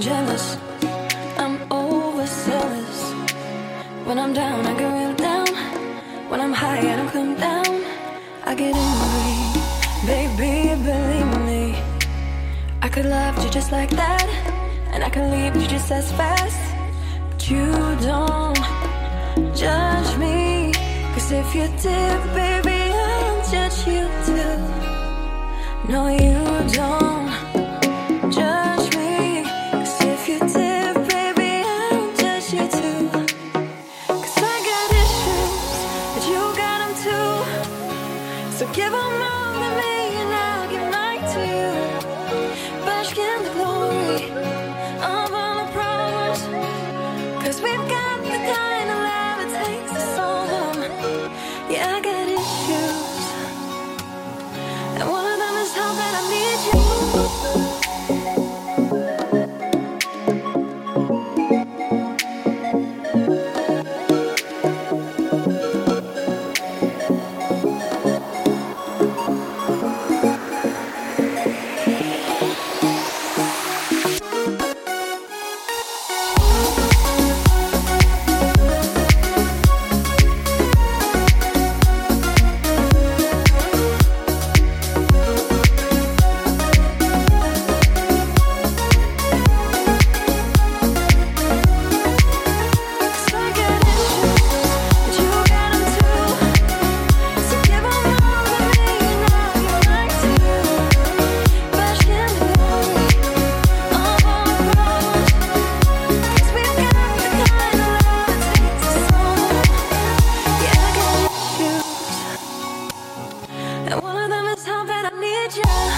jealous. I'm overzealous. When I'm down, I get real down. When I'm high, I don't come down. I get angry, baby, believe me. I could love you just like that, and I can leave you just as fast. But you don't judge me, cause if you did, baby, I'll judge you too. No, you Just.